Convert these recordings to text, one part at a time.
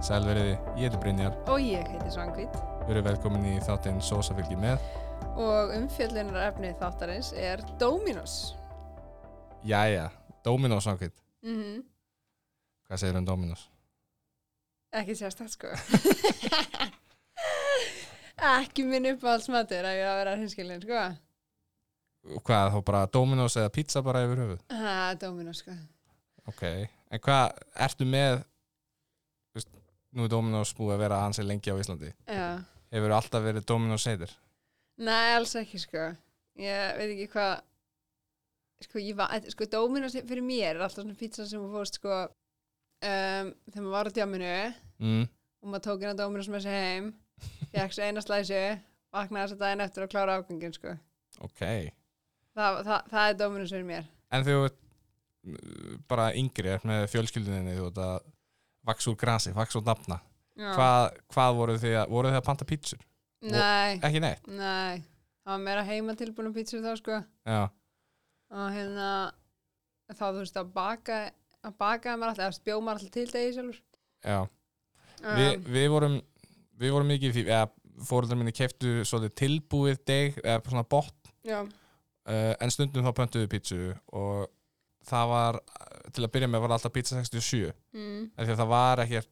Sælveriði, ég heiti Brynjar, Og ég heiti Svangvít við erum velkomin í þáttinn Sósafylgi með. og umfjöllunar efni þáttarins er Dominos. Jæja, Dominos ákveð. Mm Hvað segir um Dominos? Ekki sérstætt sko. Ekki minn uppáhaldsmatur að ég að vera hinskilin sko. Hvað, þá bara Dominos eða pizza bara yfir höfuð? Er Dominos sko. Ok, en hvað, ertu með, þú veist, nú er Dominos búið að vera hansi lengi á Íslandi. Já. Hefur alltaf verið Dominos heitir? Nei, alls ekki sko. Ég veit ekki hvað, sko, var, sko, Dominos fyrir mér er alltaf svona pizza sem þú fórst sko, um, þegar maður var á djáminu Mm. og maður tók inn á Dominos með sér heim, fekk svo eina slæsu, vaknaði þess að daginn eftir að klára ágangin sko. Ok, Það, það, það er Dominos fyrir mér. en þú uh, bara yngri með fjölskyldunni, þú ert að vaks úr grasi, vaks úr nafna. Hvað, hvað voru þið að, voru þið að panta pítsur? Nei, Ekki neitt? nei. Það var meira heima tilbúinu pítsur þá sko. Já, Og hérna, þá þú veist að baka, að baka maður alltaf, eða spjóð maður alltaf til degi sjálfur. já. Um, Vi, við vorum við vorum mikið því eða fóröldar minni keftu svolítið tilbúið deg eða svona já, uh, en stundum þá pöntuðu pítsu og það var til að byrja með var alltaf pizza 67 mm, af því að það var ekki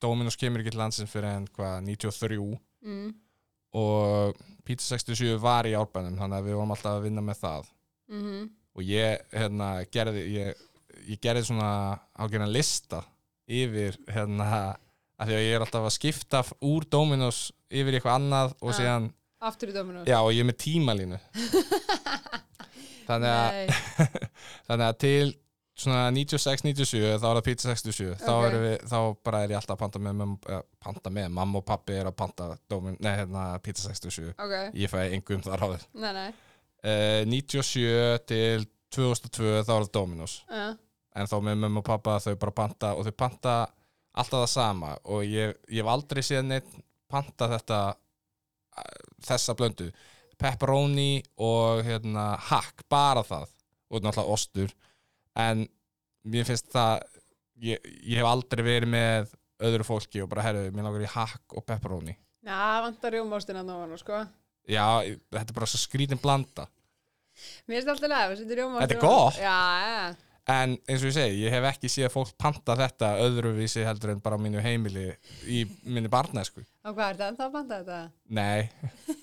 Dominos kemur ekki til landsins fyrir en hvað 93 mm, og pizza 67 var í árbænum þannig að við vorum alltaf að vinna með það. Mm, og ég hérna gerði ég, ég gerði svona ágjörna lista yfir hérna af því að ég er alltaf að skipta úr Dominos yfir eitthvað annað og Ah. síðan, aftur í Dominos. já og ég er með tímalínu. Þannig að, þannig að til svona 96-97 þá er það pizza 67 þá, Ok. erum við, þá bara er ég alltaf að panta með, með, uh, panta með mamma og pappi er að panta Domin, nei, hérna, pizza 67 ok, ég fæ engum þar á þér. Uh, 97 til 2002 þá er það Dominos. Uh, en þá með mömmu og pappa þau bara panta og þau panta alltaf það sama. Og ég, ég hef aldrei séð neitt panta þetta uh, þessa blöndu. Pepperoni og hérna hakk, bara það. Og náttúrulega ostur en mér finnst það ég, ég hef aldrei verið með öðru fólki og bara herðu, mér langar í hakk og pepperoni Já, vantar rjómaustina náðan, sko. já, þetta er bara svo skrítin blanda Mér finnst alltaf lega, við setjum rjómaustina Þetta er gott. Já, já, En eins og ég segi, ég hef ekki séð fólk panta þetta öðruvísi heldur en bara á mínu heimili í minni barnæsku. og hvað er þetta? Þá banda þetta? Nei.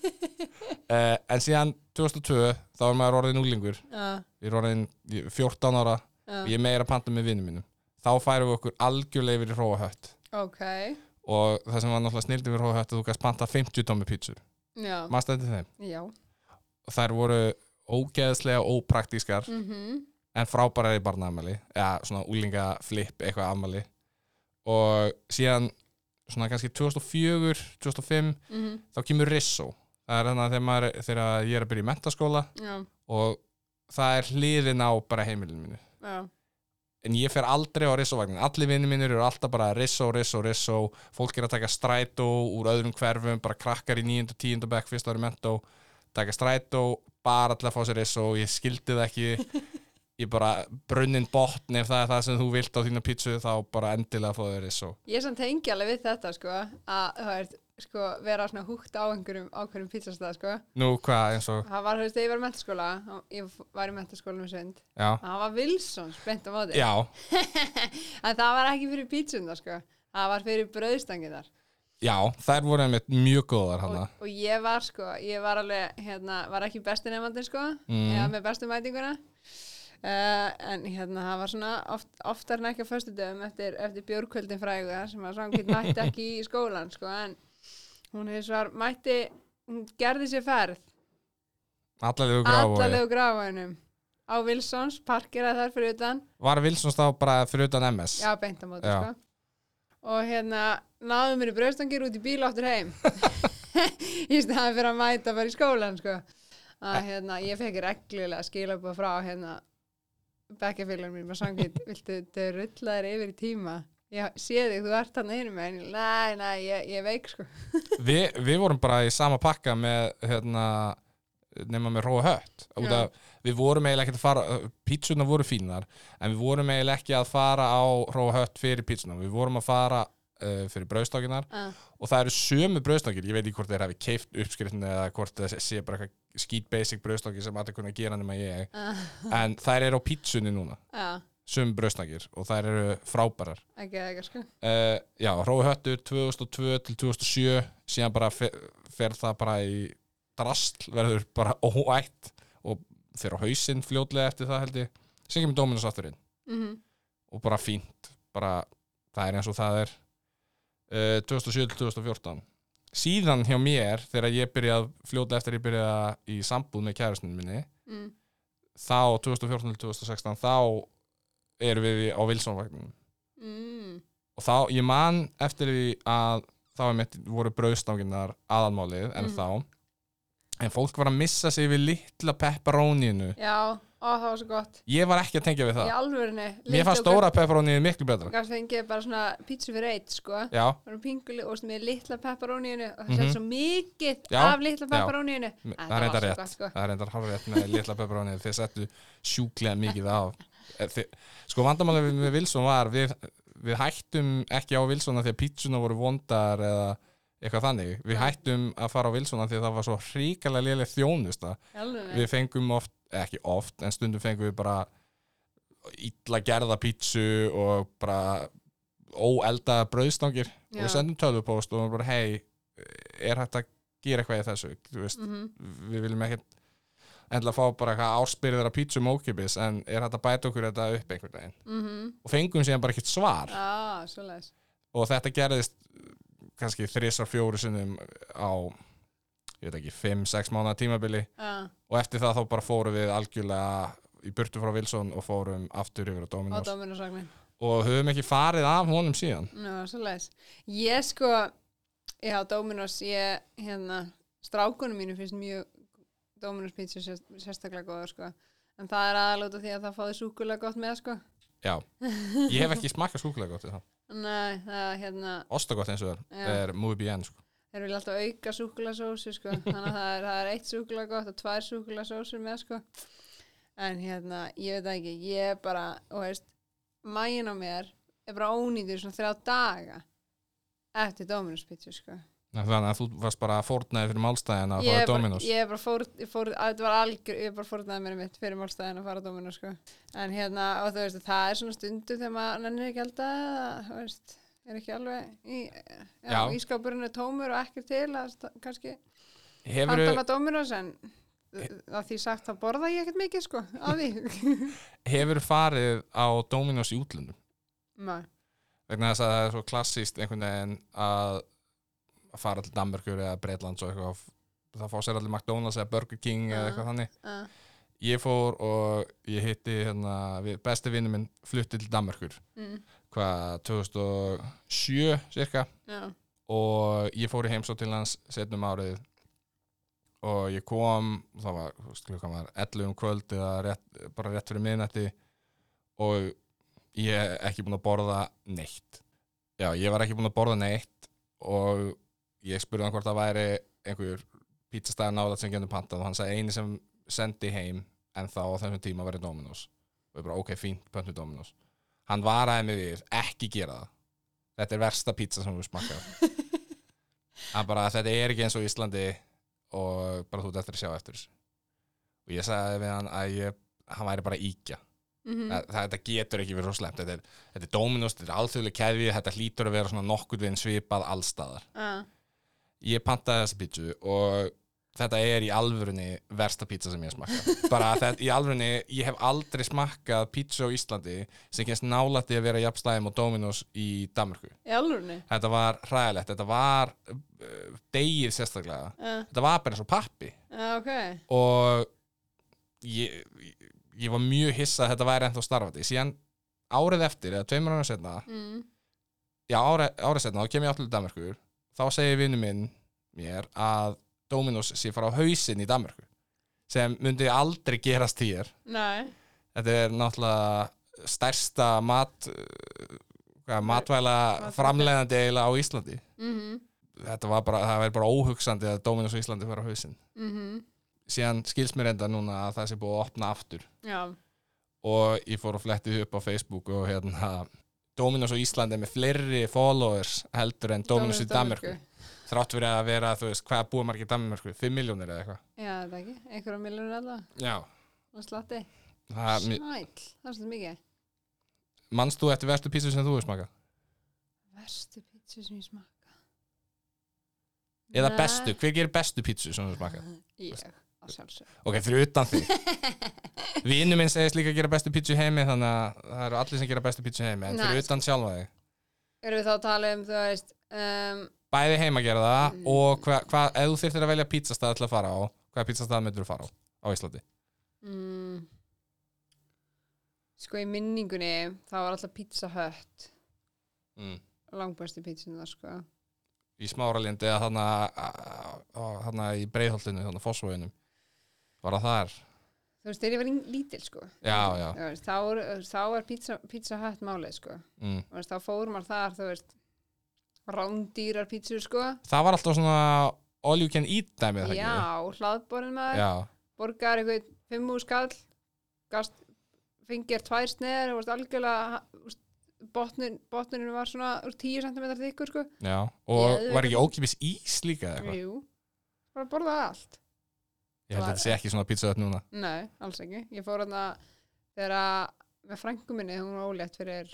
uh, en síðan 2002, þá er maður orðin úlingur. Já, Ég er orðin ég- 14 ára og ég er meira panta með vinnum mínum. Þá færum við okkur algjörlega yfir í hróahött. ok, Og það sem var náttúrulega snildið við hróahött þú gæst panta 50 tómi pítsur. Maður stændi þeim. já. Og þær voru ógeðslega ópraktískar Mhm, en frábærar í barnaamali eða svona úlinga flip eitthvað amali og síðan svona kannski 2004 2005 mhm, þá kemur Risso það er þannig að þegar, maður, þegar ég er að byrja í mentaskóla já, og það er hliðin á bara heimilinu mínu. Já, en ég fer aldrei á Risso-vagnin allir vinni mínir eru alltaf bara Risso, Risso, Risso fólk er að taka strætó úr öðrum hverfum bara krakkar í 9. og 10. bekk fyrst ári mentó. Taka strætó bara að fá sér Risso ég skildi það ekki. Ég bara brunnin botn ef það er það sem þú vilt á þína pítsu þá bara endilega fá þér Risso Ég samt tengi alveg við þetta, sko, að það er, sko, vera svona húgt á einhverjum ákveðum pizzastað, sko. nú hvað eins og Það var, þú veist, þegar ég var í mentaskóla, ég var í mentaskóla með sund, já, það var Wilsons, beint á móti. já, En það var ekki fyrir pizzuna, sko, það var fyrir brauðstanginar. já þær voru einmitt mjög góðar hana Og, og ég var, sko, ég var alveg, hérna, var ekki besti nefnandi, sko, Mm. eða með bestu mætinguna. Uh, en hérna, það var svona oft, oftar en ekki á föstu dögum eftir, eftir björkvöldin fræguða sem að Svangvít mætti ekki í skólan, sko, en hún hefði svar, mætti, hún gerði sér ferð. Allalegu allalegu gráfaðinum á Wilsons, parkeraði þar fyrir utan. Var Wilsons þá bara fyrir utan MS já, beint á móti, Já. sko. Og hérna, náðum mér í bröðstangir út í bíl áttur heim. Í staðan fyrir að mæta bara í skólan, sko. Að hérna, ég fekk reglulega skila upp frá hérna bekkjafélagur mín, maður sangið, viltu þau rulla þér yfir í tíma ég sé þig, þú ert hann einu með nei, nei, ég, ég veik, sko. Vi, við vorum bara í sama pakka með hérna, nema með róa hött. Já. við vorum eiginlega ekki að fara pítsuna voru fínar, en við vorum eiginlega ekki að fara á róa hött fyrir pítsuna, við vorum að fara uh, fyrir brauðstákinar uh, og það eru sömu brauðstákir, ég veit ekki hvort þeir hafi keift uppskriftin eða hvort það sé bara eitthvað skít basic brauðstákir sem allir kunna gera nema ég. Uh, en þær eru á pítsunni núna. Já, sömu brauðstákir og þær eru frábærar. Ekki ekki sko. Uh, já, Rói Höttur 2002 til 2007 síðan bara fer, fer það bara í drastl, verður bara óætt og fer á hausinn fljótlega eftir það held ég, sem kemur Dominus aftur inn. Mm og bara fínt bara, það er eins og það er. Uh, 2007 til 2014 síðan hjá mér þegar ég byrjað fljótlega eftir ég byrjað í sambúð með kærastinu minni mm. þá 2014 til 2016 þá erum við á Vilsonvagnum Mm. og þá, ég man eftir því að þá mitt, voru brauðstanginnar aðalmálið en Mm. þá. En fólk var að missa sig við litla pepperóninu já, ó það var svo gott. Ég var ekki að tengja við í það alvörinni mér fannst stóra pepperóninu miklu betra. Gafst fengið bara svona pítsu fyrir eitt sko. Pinguli og með litla pepperóníinu og það mm svo mikið Já, af litla já. pepperóníinu það er reyndar rétt. sko. það reyndar hálf rétt með litla pepperóninu þeir settu sjúklega mikið af sko vandamálið við- með Wilson var við, við hættum ekki á Wilson af því að pítsuna voru vondar eða eitthvað þannig, við hættum að fara á Wilson af því að það var svo hríkalega léleg þjónusta. Við fengum oft, ekki oft en stundum fengum við bara illa gerða pítsu og bara óelda brauðstangir. Og Já. við sendum tölvupóst og bara hei, er hægt að gera eitthvað í þessu? Þú veist, mm við viljum ekki endilega fá bara eitthvað áspyrður af pítsu mókipis en er hægt að bæta okkur þetta upp einhvern veginn? -hmm. og fengum síðan bara ekkert svar. Ah, og þetta gerðist kannski þrísar fjóru sinnum á ég veit ekki, 5-6 mánuða tímabili. Ah, og eftir það þá bara fórum við algjörlega í burtu frá Wilson og fórum aftur yfir á Dominos. Og höfum ekki farið af honum síðan. Nú, svoleiðis. Ég sko, já Dominus ég, hérna, strákunum mínu finnst mjög Dominus pítsu sérst, sérstaklega góður sko en það er aðalóta því að það fáði súkulega gott með sko já, ég hef ekki smakkað skúkulega gott það Nei, það hérna Ostagott eins og það er muy bien sko. Þeir vilja alltaf auka súkulasósu sko. þannig að það er, það er eitt súkula gott og tvær súkulasósur með sko. en hérna, ég veit ekki ég er bara, og veist mægin á mér er bara ónýtur svona þrjá daga eftir Dominus pizza sko. Þannig að þú varst bara fórnaði fyrir málstæðin að fara Dominos ég bara fór, ég fór að þetta var algjör, ég bara fórnaði mér mitt fyrir málstæðin að fara Dominus sko. en hérna, og þú veist, það er svona stundu þegar maður nennir ekki alltaf þú veist, er ekki alveg í, já, Já. ískapurinn er tómur og ekki til að kannski handala Dominos en að því sagt þá borða ég ekkert mikið sko á því hefur farið á Dominos í útlöndum Nei. vegna þess að það er svo klassíst einhvern veginn að að fara til Danmörkur eða Breitlands og eitthvað það fá sér allir McDonalds eða Burger King eða Já. eitthvað þannig. uh, ég fór og ég hitti hérna, besti vinnu minn flutti til Danmörkur mm, hvað 2007 cirka. Já, og ég fór í heimsótt til hans setnum árið og ég kom það var, var 11 um kvöld eða rétt, bara rétt fyrir miðnætti og ég er ekki búinn að borða neitt. Já, ég var ekki búinn að borða neitt og ég spurði hann hvort það væri einhver pizzastæðar náðat sem getur pantað og hann sagði eini sem sendi heim en þá á þessum tíma verið Dominos. Og ég bara ok, fínt, pöntu Dominos. Hann varaði mig við, ekki gera það. Þetta er versta pizza sem við smakkað hann bara, þetta er ekki eins og Íslandi og bara þú ert eftir að sjá eftir þessu. Og ég sagði við hann að ég, hann væri bara íkja mm það, það, þetta getur ekki verið svo slemt þetta er, er Dominos, þetta er alþjóðlega keðvi þetta hlýtur að vera svona nokkuð við svipað allstaðar uh, ég pantaði þessa pítsu og þetta er í alvörunni versta pizza sem ég smakka bara þetta í alvörunni, ég hef aldrei smakkað pítsu á Íslandi sem kemst nálætti að vera jafnstæðum og Dominos í Danmörku. Í alvörni þetta var hræðilegt, þetta var uh, degið sérstaklega. Uh, þetta var bara eins og pappi. Uh, ok. Og ég, ég, ég var mjög hissa að þetta væri ennþá starfandi. Síðan árið eftir, eða tveimur ára setna mm, já, árið, árið setna, þá kem ég aftur til Danmörkur þá segir vinnu minn mér að Dominos sé fara á hausinn í Danmörku sem myndi aldrei gerast hér. Nei. Þetta er náttúrulega stærsta mat uh, hvað, matvæla framleiðandi eiginlega á Íslandi. Mm þetta var bara, það væri bara óhugsandi að Dominos á Íslandi fara á hausinn. -hmm. síðan skils mér enda núna að það sé búið að opna aftur. Já, og ég fór að fletti upp á Facebook og hérna Dominos á Íslandi með fleiri followers heldur en Dominos í Danmörku. Þrátt fyrir að vera, þú veist, hvað búið margir í Danmörku? 5 miljónir eða eitthvað? Já, þetta ekki, einhverja miljonur allavega já, og slatti, það, snæll það er svolítið mikið. Manst þú eftir verstu pítsu sem þú hefur smakað Verstu pítsu sem ég smaka eða Nei. bestu, hver gerir bestu pítsu sem þú hefur smakað Ég, ok, fyrir utan þig. Vinnu minn segist líka að gera bestu pítsu heimi þannig að það eru allir sem gera bestu pítsu heimi en fyrir utan sjálfa þig. Erum við þá að tala um, þú veist um, bæði heima að gera það Mm. og hvað, hva, ef þú þyrftir að velja pítsastað til að fara á, hvaða pítsastað myndur þú fara á á Íslandi? mm, Sko í minningunni þá var alltaf pizza hött Mm. langbæstu pítsunar sko. Í smáralindi eða þarna, þarna í breiðholtinu, þarna fósvöginum var það þar? Þú veist, þegar ég var lítil sko Já, já. Veist, þá, þá er pizza, pizza hött málið sko Mm. Veist, þá fórum maður þar, þú veist rándýrar pítsur sko Það var alltaf svona all you can eat dæmið Já, hlaðborinn maður Já, borgar eitthvað fimm úr skall gast, fengir tvær sneðar og algjörlega botnin, botninu var svona úr 10 cm þykkur sko já Og Ég- var ekki ókipis ís líka eða eitthvað? Jú, bara borða allt Ég held að þetta sé ekki svona pítsa þetta núna. Nei, alls ekki. Ég fór hann þegar að með frængu minni, hún var ólétt fyrir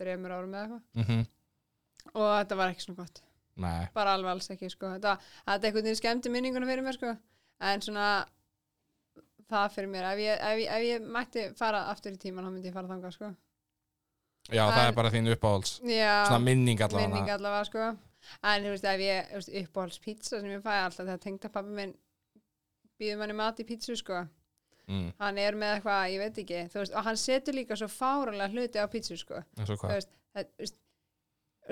þreymur árum eða eitthvað. Mm og þetta var ekki svona gott. Nei, bara alveg alls ekki sko. Þetta, þetta einhvern veginn skemmti minningunum fyrir mér sko. En svona það fyrir mér, ef ég, ef ég, ef ég mætti fara aftur í tíman, þá myndi ég fara þangað sko. Já það En- er bara þín uppáhalds já, Svona minning allavega. Minning allavega sko. En þú veist, ef ég, þú veist, uppáhalds pizza sem ég fæ alltaf þegar tengda pappi minn býður manni mat í pizzu sko. Mm. hann er með eitthvað, ég veit ekki veist, og hann setur líka svo fáralega hluti á pizzu sko. Veist, það, veist,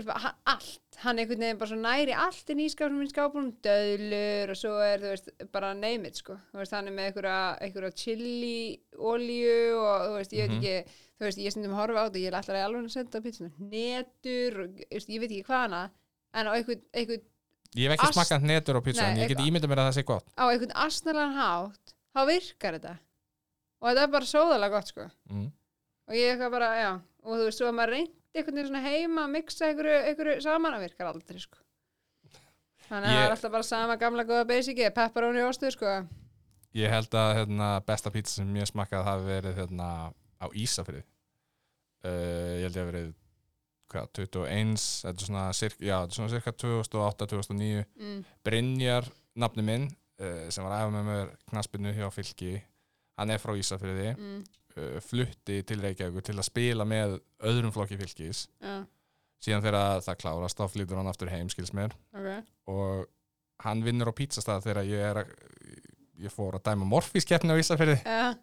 hann- allt, hann einhvern veginn bara svo næri allt í skápnum minn skápnum döðlur og svo er, veist, bara name it sko, hann er með einhverja, einhverja chili olíu og þú veist, ég veit Mhm. ekki þú veist, ég stundum að horfa á þetta, ég er alltaf alveg að setja á pizzuna, netur og, ég veit ekki hvað hana en á einhvern, Ég hef ekki Ast- smakað netur á pizza en ég get ímyndað mér að það sé gott. Á einhvern astnalan hátt þá virkar þetta. Og þetta er bara sóðalega gott sko. Mm. og ég eitthvað bara, já og þú veist, svo að maður reyndi einhvern veginn svona heima að mixa einhverju, einhverju saman að virkar aldrei sko. Þannig að það Ég- er alltaf bara sama gamla góða basiki, pepperoni og ostu sko. Ég held að hérna, besta pizza sem ég smakað hafi verið hérna, á Ísafrið uh, Ég held ég að verið hvað, 21 þetta er svona, cirka, já, þetta er svona cirka 2008-2009 mm. Brynjar, nafni minn uh, sem var aðeins með mér knaspinu hjá fylki hann er frá Ísafriði Mm. uh, flutti til Reykjavík til að spila með öðrum flokki fylkis. Já, síðan þegar það klárast þá flytur hann aftur heim skils mér. Ok. Og hann vinnur á pizzastað þegar ég er að ég fór að dæma morfískeppni á Ísafriði já,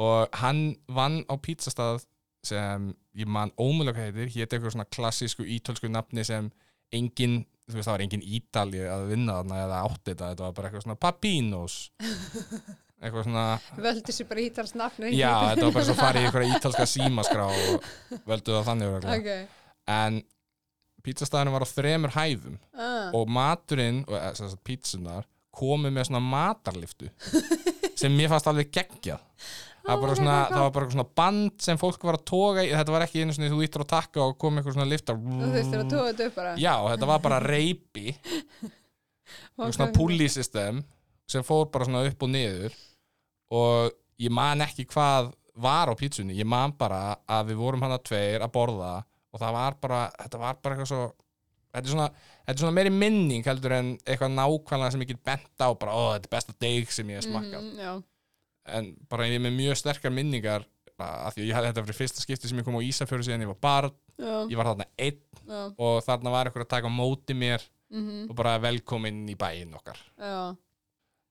og hann vann á pizzastað sem ég man ómulega hvað heitir hétt eitthvað svona klassísku ítölsku nafni sem engin, þú veist það var engin ítali að vinna þarna eða átti þetta þetta var bara eitthvað svona Papinos eitthvað svona, völdu sér bara ítals nafni já þetta var bara svo farið í eitthvað ítalska símaskrá og völdu það þannig örugglega. ok, en pizzastæðinu var á þremur hæðum ah. og maturinn og eh, pítsunar komið með svona matarliftu sem mér fannst alveg geggjað. Það, svona, það var bara svona band sem fólk var að toga í. Þetta var ekki einu svona þú íttur að takka og kom eitthvað svona lifta þú þurftir að tóa þetta upp bara. Já, þetta var bara reypi. Svona ok. pulley system sem fór bara svona upp og niður. Og ég man ekki hvað var á pítsunni, ég man bara að við vorum hana tveir að borða og það var bara, þetta var bara eitthvað svo þetta er svona, þetta er svona meiri minning heldur en eitthvað nákvæmlega sem ég get bent á bara, ó, þetta er besta deg sem ég hef smakkað. Mhm, já, en bara ég er með mjög sterkar minningar af því að ég hafði þetta fyrir fyrsta skipti sem ég kom á Ísafjörðu síðan ég var barn, já, ég var þarna einn já, og þarna var eitthvað að taka móti mér mhm, og bara velkomin í bæinn okkar. Já.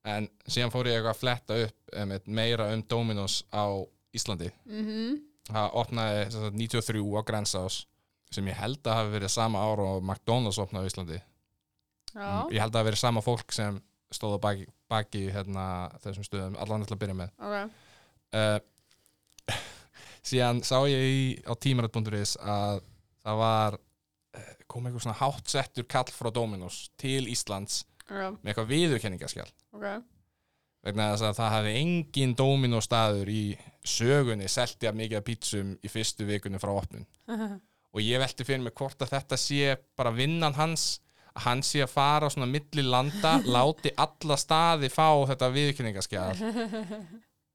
En síðan fór ég eitthvað að fletta upp um, meira um Dominos á Íslandi. Mhm, það opnaði sagt, 93 á Grensás sem ég held að hafi verið sama ára og McDonalds opnaði á Íslandi. Já, Mm, ég held að hafi verið sama fólk sem stóð á baki, baki hérna, þessum stöðum. Allan til að byrja með. Ok. Uh, síðan sá ég í, á tímarat.is að það var eh, kom eitthvað svona háttsettur kall frá Dominos til Íslands já, með eitthvað viðurkenningaskjál ok. Uh, vegna þess að það hafi engin Dominó staður í sögunni seltja mikið pítsum í fyrstu vikunni frá opnun og ég velti fyrir mig hvort að þetta sé bara vinnan hans að hann sé að fara á svona milli landa láti alla staði fá þetta viðkynningaskjál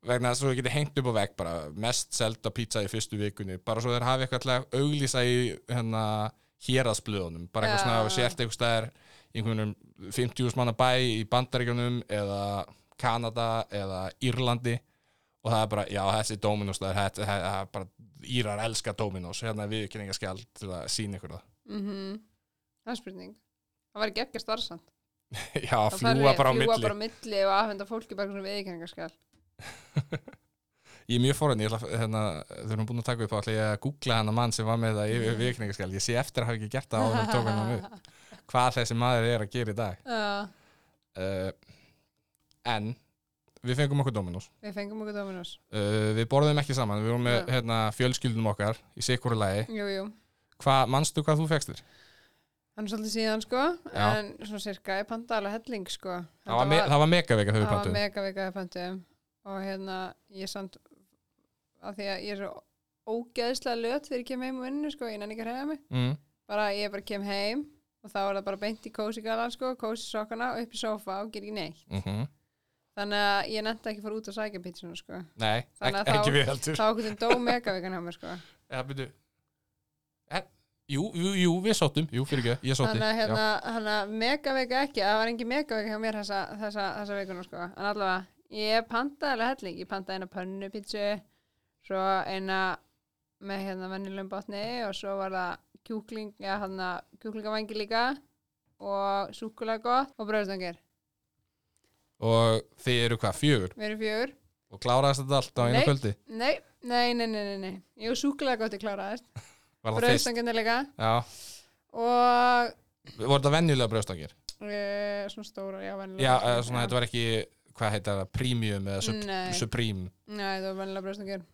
vegna þess að þú getur hengt upp á vegg bara mest selda pizza í fyrstu vikunni bara svo þeir hafi eitthvað til að auglýsa í hérna héraðsblöðunum. Bara eitthvað svona að við sért eitthvað í einhvernum 50 manna bæ í Bandaríkjunum eða Kanada eða Írlandi og það er bara, já þessi Dominos það er, það bara, Írar elska Dominos hérna er viðkynningaskjál til að sína ykkur það Mhm. Það er spurning Það var ekki ekki starfsamt já, fljúa bara á milli Fljúa bara á milli og afhenda fólki bara svona viðkenningarskal Ég er mjög fórhæðin, ég ætla að, hérna, við erum búin að taka upp á ég að googla hennar mann sem var með það yfir viðkynningaskjál. Ég sé eftir að hafa ekki gert það á þeim tók hann upp. Hvað þessi maður er að gera í dag. Já, Uh, en við fengum okkur Dominos. við fengum okkur Dominos Uh, við borðum ekki saman, við vorum með hérna, fjölskyldum okkar í sikuru lagi. Jú, jú Hvað, manstu hvað þú fegst þér? Hann er svolítið síðan sko Já. En svona cirka ég panta alveg helling sko Það var, það var megavika þegar við Það var pantum. mega vika að pöntum og hérna ég samt af því að ég er svo ógeðslega löt þegar ég kem heim og vinnu sko, ég nenni ekki að hreða mig Mm. bara ég bara kem heim og þá er það bara beint í kósi galan sko, kósi sokkana og upp í sófa og ger ekki neitt Mm þannig að ég nefndi ekki að fara út og sækja pítsuna sko. Nei, ek ekki við heldur. þá okkur dó mega vikan hjá mér sko. Ja, byrju. En, jú, jú, jú, við sóttum. Jú, fyrir ekki, ég sótti. þannig að Já. hérna, hérna mega vika ekki, það var engin mega vika hjá mér þessa, þessa, þessa vikuna sko. en allavega, ég pantaði alveg helling ég pantaði eina pönnu pítsu svo eina með hérna vennilegum botni og svo var það kjúkling, já hérna kjúklingavangi líka og súkulega gott og bröðstangir Og þið eru hvað, fjögur? við erum fjögur Og kláraðist þetta allt á einu Nei. kvöldi? nei, nei, nei, nei, nei, nei. jú, súkulega gott ég kláraðist Var það fyrst? bröðstangirna líka Já. og Voru þetta venjulega brjóðstangir? uh, svona stóra, já, vennilega Já, eða svona, þetta var ekki, hvað heitir það, premium eða sub Nei. supreme. nei, það var vennilega bröðstangir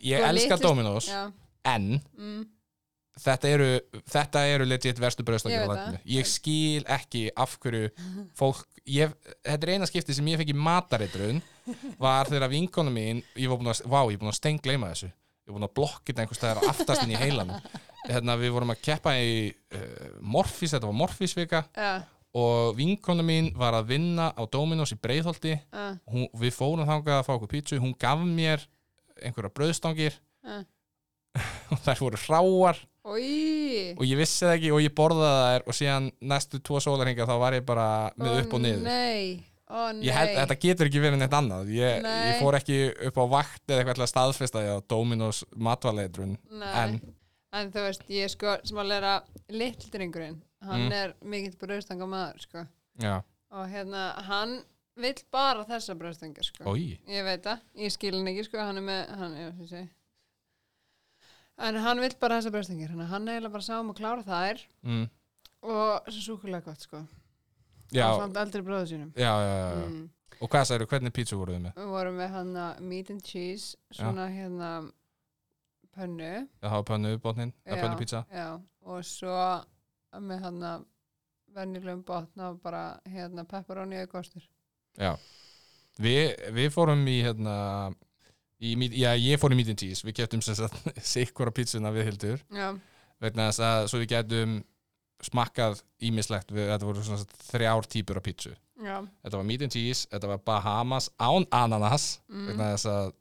Ég Sko, elska litlu- Dominos, já, en mm, þetta eru, þetta eru legit verstu brjóðstangir Ég á veit landinu. Ég skil ekki af hverju fólk, ég, þetta er eina skipti sem ég fengi matareitrun, var þegar vinkonu mín, ég var búin að, vá, ég er búin að stengleima þessu. Ég var búin að blokka þetta einhvers staðar aftast inn í heilanum. Hérna, við vorum að keppa í uh, Morfís, þetta var Morfísvika já, og vinkonu mín var að vinna á Dominos í Breiðholti. Já, hún, við fórum þangað að fá okkur pítsu. Hún gaf mér einhverja brauðstangir. Já. Og þær voru hráar Í, og ég vissi það ekki og ég borðaði þær og síðan næstu tvo sólarhinga þá var ég bara með upp og niður. Nei, ó nei ég held, þetta getur ekki verið neitt annað. Ég, Nei. ég fór ekki upp á vakt eða eitthvað til að staðfesta því á Dominos matvaleitrun en En þú veist, ég er sko sem að læra litldringurinn, hann Mm. er mikill brauðstanga maður, sko. Já, og hérna, hann vill bara þessa brauðstangar, sko. Oi Ég veit það, ég skil hann ekki, sko, hann er með, hann, já, sem sé En hann vill bara þessa brauðstangar, hann eiginlega bara sá um að klára þær mm. og svo súkulega gott, sko já, og samt eldri bróðu sínum já, já, já. mm. og hvað sagður, hvernig pítsu voruð þið með? Við vorum með hann meat and cheese, svona hérna pönnu það hafa pönnu botnin, Já. eða pönnu pizza Já, og svo með hann að venjulegum botna og bara hérna pepperoni eða kostur. Já, við, við fórum í hérna í, já, ég fór í meat and cheese. Við keftum sem sagt sikkura pítsuna við hildur. Vegna þess að svo við getum smakkað ímislegt við, þetta voru svona þrjár típur af pítsu já, þetta var meat and cheese, þetta var Bahamas án ananas, mm. vegna þess að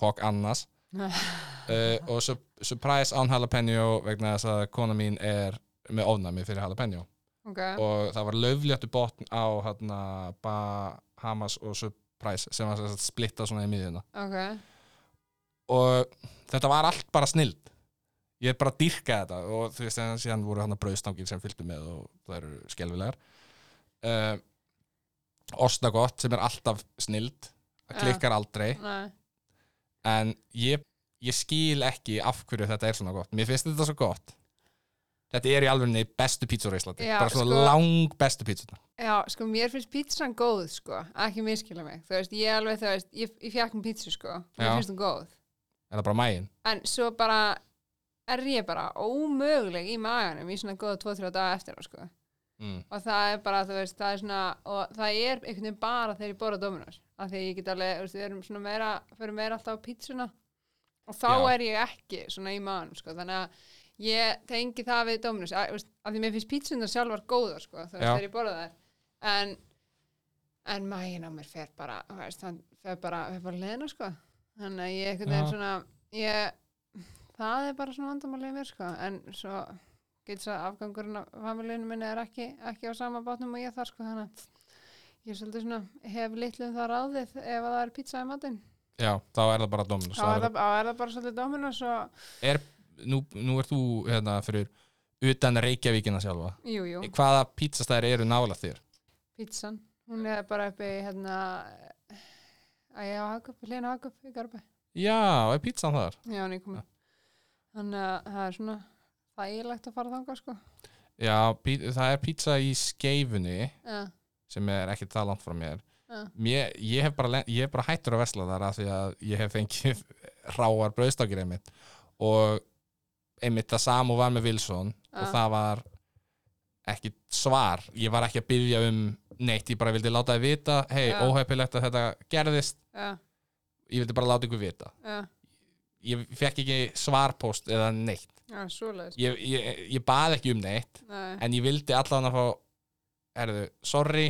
fokk ananas. Uh, og su surprise án jalapeno vegna þess að kona mín er með ofnami fyrir jalapeno. Ok, og það var löfléttu botn á hérna, Bahamas og Surprise sem var sem sagt splittað svona í miðjuna. Ok, og þetta var allt bara snild. Ég bara dýrkaði þetta og þú veist en síðan voru hann brauðstangir sem fylgdu með og það eru skelfilegar. Uh, ostagott sem er alltaf snild. Það Já. klikkar aldrei. Nei, en ég, ég skil ekki af hverju þetta er svona gott. Mér finnst þetta svo gott þetta er í alveg bestu pítsur í Íslandi bara svona sko- lang bestu pítsuna já, sko mér finnst pítsan góð, sko, ekki miskila mig, þú veist, ég alveg, þú veist, ég, ég fjekk um pítsu, sko, mér finnst hún góð, er það bara mægin en svo bara er ég bara ómöguleg í maganum í svona góða 2-3 daga eftir á, sko, mm. og það er bara, þú veist, það er svona og það er einhvern veginn bara þegar ég borða Dominos af því ég get alveg, þú veist, við erum svona meira fyrir meira alltaf á pítsuna. Og þá Já. er ég ekki svona í mann sko, þannig að ég tengi það við veist, af því mér finnst pítsunar sjálfar góðar, sko, þegar ég borða þær. En en mægin á mér fer bara, veist, hann fer bara, fer bara leðina, sko. Þannig að ég veginn Já. svona ég, það er bara svona vandamálið mér, sko, en svo getur svo afgangurinn af familíunum minni er ekki, ekki á sama bátnum og ég þar sko þannig að ég er svolítið svona hef litlu um það ráðið ef að það er pizza í matinn. Já, þá er það bara Dominus þá er það, er það bara svolítið Dominos og er, nú, nú er þú hérna fyrir utan Reykjavíkina sjálfa. Jú, jú, Hvaða pizzastæðir eru nála þér? pizzan. Hún er bara uppi hérna að ég á Hagup, hlýna Hagup í Garbi Já, er pizzan þar? já, hann er komið þannig að það er svona þægilegt að fara þangað sko. Já, það er pizza í skeifunni já, sem er ekki það langt frá mér. Já, Mér, ég, hef bara, ég hef bara hættur að vesla þar af því að ég hef fengið ráar brauðstakir einmitt. Og einmitt það samu var með Wilson og Já. það var ekki svar. Ég var ekki að byggja um neitt ég bara vildi láta þið vita hei, Já. óheppilegt að þetta gerðist. Já, ég vildi bara láta ykkur vita. Já, ég fekk ekki svarpost eða neitt. Ég, ég, ég bað ekki um neitt Nei, en ég vildi allan að fá erðu, sorry,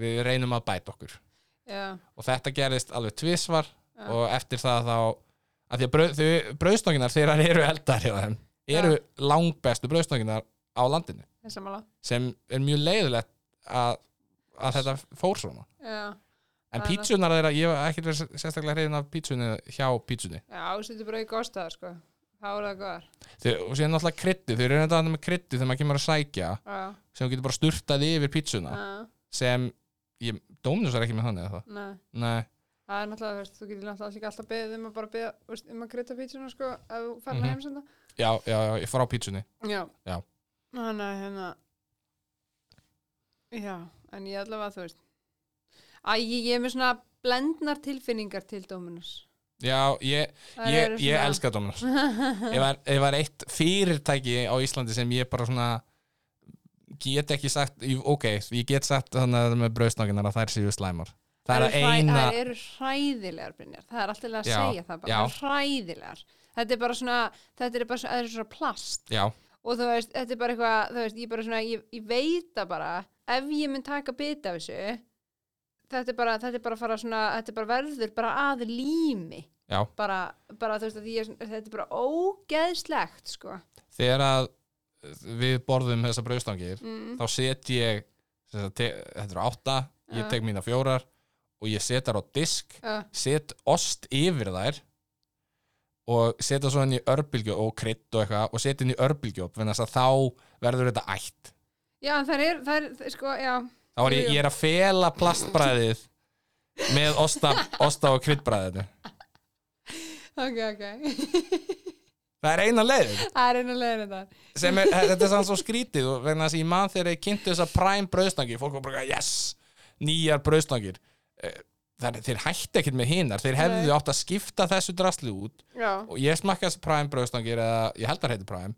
við reynum að bæta okkur. Já, og þetta gerðist alveg tvisvar Já. og eftir það þá að því að brauðstókinar þegar eru eldar hjá þeim eru langbestu brauðstókinar á landinu. Sem er mjög leiðilegt að, að þetta fór svona. Já, en pítsunar þeirra, ég hef ekkert verið sérstaklega hreifin af pítsunni hjá pítsunni. Já, ásettu bara í góstaðar sko. Þá er það góðar og síðan náttúrulega krytti, þau eru þetta með krytti þegar maður kemur að sækja já, sem þú getur bara sturtað yfir pítsuna sem, ég, Dóminus er ekki með þannig eða það? Nei. Nei, Það er náttúrulega, þú getur náttúrulega alltaf beðið um að veist, um að krydda pítsuna, sko, ef þú fær Mhm. hana heimsenda. Já, já, já, ég fara á pítsunni Já. Já. Þannig að, hérna, já, en ég allavega, þú veist, Æ, ég, ég er með svona blendnar tilfinningar til Dominus. Já, ég, Þær ég, eru ég svona- elska Dominus ef var, ef var eitt fyrirtæki á Íslandi sem ég bara svona get ekki sagt, ég- ok ég get sagt þannig að það með brauðsnákinar að þær séu slæmar það er Þær að eru hræ- eina Þær eru hræðilegar, Brynjar. Það er alltaf að Já, segja það bara. já. Það er hræðilegar. Þetta er bara svona, þetta er bara svona, er svona plast. já, og þú veist, þetta er bara eitthvað þú veist, ég bara svona, ég, ég veit það bara ef ég mun taka bita af þessu þetta er bara, þetta er bara fara svona, þetta er bara verður bara að lími. Já, bara, bara þú veist ég, þetta er bara ógeðslegt sko. Þegar að við borðum þessa brauðstangir mm. þá set ég þetta eru átta, ég tek mína fjórar og ég set þær á disk uh, set ost yfir þær og setja svo inn í örbylgju og krydd og eitthvað og setja inn í örbylgjóp þannig að þá verður þetta ætt. Já, það er, það er sko, já. Þá er ég, ég er að fela plastbræðið með osta, osta og kryddbræðinu. Ok, ok. Það er eina leið það er einu leiðin þetta sem er, þetta er sann svo skrítið og þess að ég man þegar ég kynnti þessa prime brauðstangir fólk var bara, yes, nýjar brauðstangir Þar, þeir hætti ekkert með hinar. Þeir hefðu Nei. átt að skipta þessu drasli út. Já, og ég smakka þessi prime brauðstangir eða ég held að heiti prime.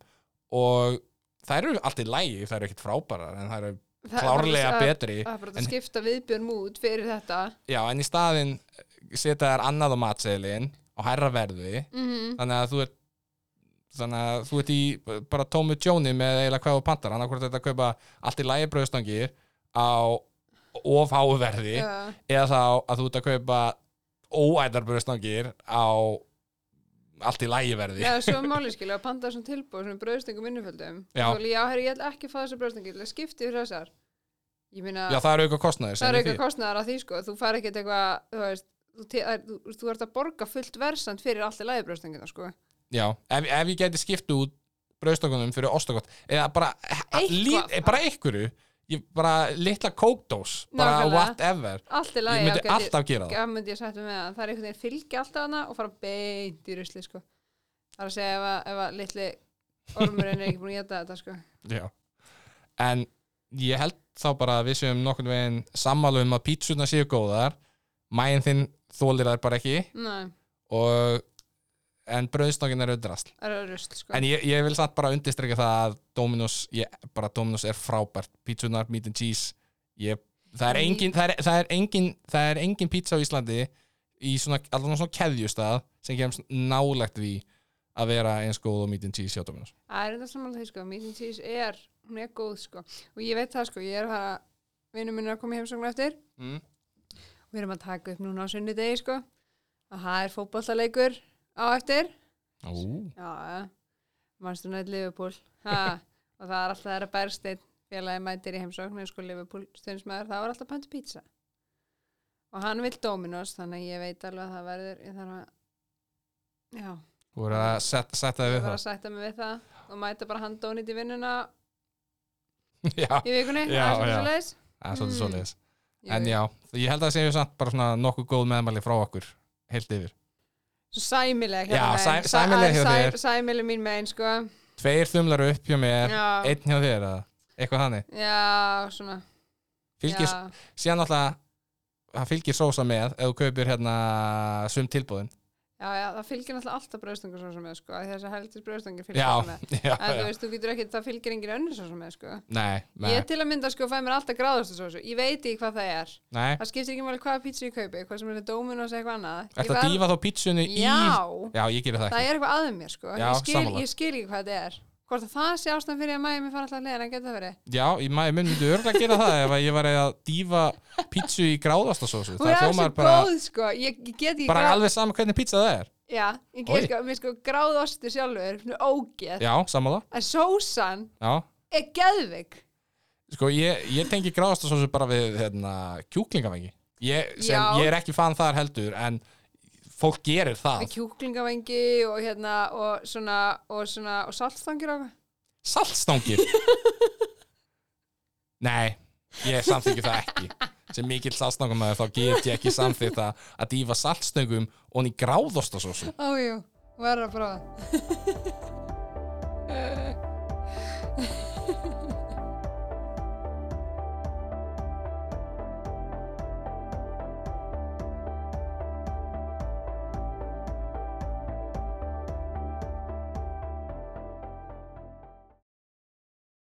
Og þær eru allt í lægi, þær eru ekkert frábærar en þær eru það klárlega að- betri. það er bara en- að skipta viðbjörn út fyrir þetta. Já, en í staðinn setja þær annað á matseðlin og hærra verði. Mm þannig að þú ert þannig að þú ert í bara tómu tjóni með eiginlega hvað þú pantar. Annarkvort þetta að kaupa allt í lægi brauðstangir á of háu verði já, eða þá að þú ert að kaupa óæðar brauðstangir á allt í lægi verði. Já, svo er máli skilja að panta þessum tilbúð svona brauðstengum inniföldum Já. og já, herri, ég ætla ekki að fá þessar brauðstengi ég skipti fyrir þessar. Meina, já, það eru auka kostnaðir það er eitthvað því. kostnaðar að því sko þú fær ekkert eitthvað, þú veist þú, er- þú, þú ert að borga fullt versand fyrir allt í lagi brauðstengina sko. Já, ef, ef ég gæti skipt út brauðstangunum fyrir ostakott eða bara, lít, bara einhverju ég, bara litla kókdós bara Nákvæmlega. whatever. Allt í ég lagi, myndi alltaf gera það. Já, myndi ég sættu með það, það er einhvern veginn fylgja alltaf hana og fara beint í rusli sko. Það er að segja ef að, ef að litli ormurinn er ekki búin að geta þetta sko. Já. En ég held þá bara að við séum nokkurn veginn sammálu um að pítsuna séu góðar. Mæin þinn þólir þær bara ekki. Nei, og en brauðstangin eru drasl Það er sko. En ég, ég vil samt bara undirstrykja það að Dominos, ég, bara Dominos er frábært Pítsunar, meat and cheese ég, það, er Það engin, það, er, það, er engin, það er engin pizza á Íslandi í svona, allan svona keðjustað sem kemst nálægt því að vera eins góð og meat and cheese hjá Dominos Það er þetta samanlega því, sko. Meat and cheese er, hún er góð, sko. Og ég veit það, sko, ég er að fara, vinnum minn er að koma í heimsókn á eftir. mm. Við erum að taka upp núna á sunnudegi, sko. Og það er fótballtaleikur á eftir. Manstu nætt Liverpool. Ha. og það er alltaf þeirra bærsteinn félagi mætir í heimsókn, eins sko Liverpool stundismæður, það var alltaf pöntu pizza. Og hann vill Dominos, þannig að ég veit alveg að það verður, ég þarf að, já, Þú voru að set, setja þig ég við það að sætta mig við það og mæta bara handónit í vinnuna Já, í vikunni, Já, það er svolítið leis. það er svolítið Mm. svoleiðis En já, ég held að það séu samt bara svona nokkuð góð meðmæli frá okkur heilt yfir Svo sæmileg Já, hérna sæ- megin. sæmileg hjá Sæ- þér. Sæmileg mín megin, sko. Tveir þumlar upp hjá mér, Já, einn hjá þér eða eitthvað þannig já, svona. Fylgir, já. síðan náttúrulega það fylgir sósa með ef þú kaupir hérna sum tilbúðin Já, já, það fylgir náttúrulega alltaf brauðstangur svo sem með, sko. af því Þessar heldur brauðstangir fylgir svo með. já, En þú veist, þú getur ekki, það fylgir engin önnur svo sem með, sko. Nei, nei, Ég til að mynda, sko, fæ mér alltaf gráðustu svo Ég veit ekki hvað það er. nei Það skiptir ekki máli hvaða pítsu ég kaupi, hvað sem er Dominos eða eitthvað annað. Að verð- dýfa þá pítsunni í Já, Já, það það er eitthvað aðeins mér, sko. Já, ég, skil, ég skil ekki hvað þetta er. Hvort að það sé ástæðan fyrir að mæði mér fara alltaf að leiðan, getur það verið? Já, í maður mynd myndi örgulega gera það ef að ég var að dýfa pítsu í gráðastasósu Hún er bara, góð, sko. Ég, ég get ekki bara grá- alveg saman hvernig pítsa það er Já, ég get sko, mér sko gráðostu sjálfur, ógeð. Já, sammála En sósan Já, er geðvig. sko ég, ég tengi gráðastasósu bara við hérna, kjúklingavengi ég, sem, Já. ég er ekki fan þar heldur en fólk gerir það. Með kjúklingavengi og hérna og svona, og svona, og saltstangir ákveð Saltstangir? Nei, ég samþykju það ekki. Sem mikill saltstangum að þá get ég ekki samþykta að dýfa saltstangum og hann í gráðostasósum Ájú, verður að prófa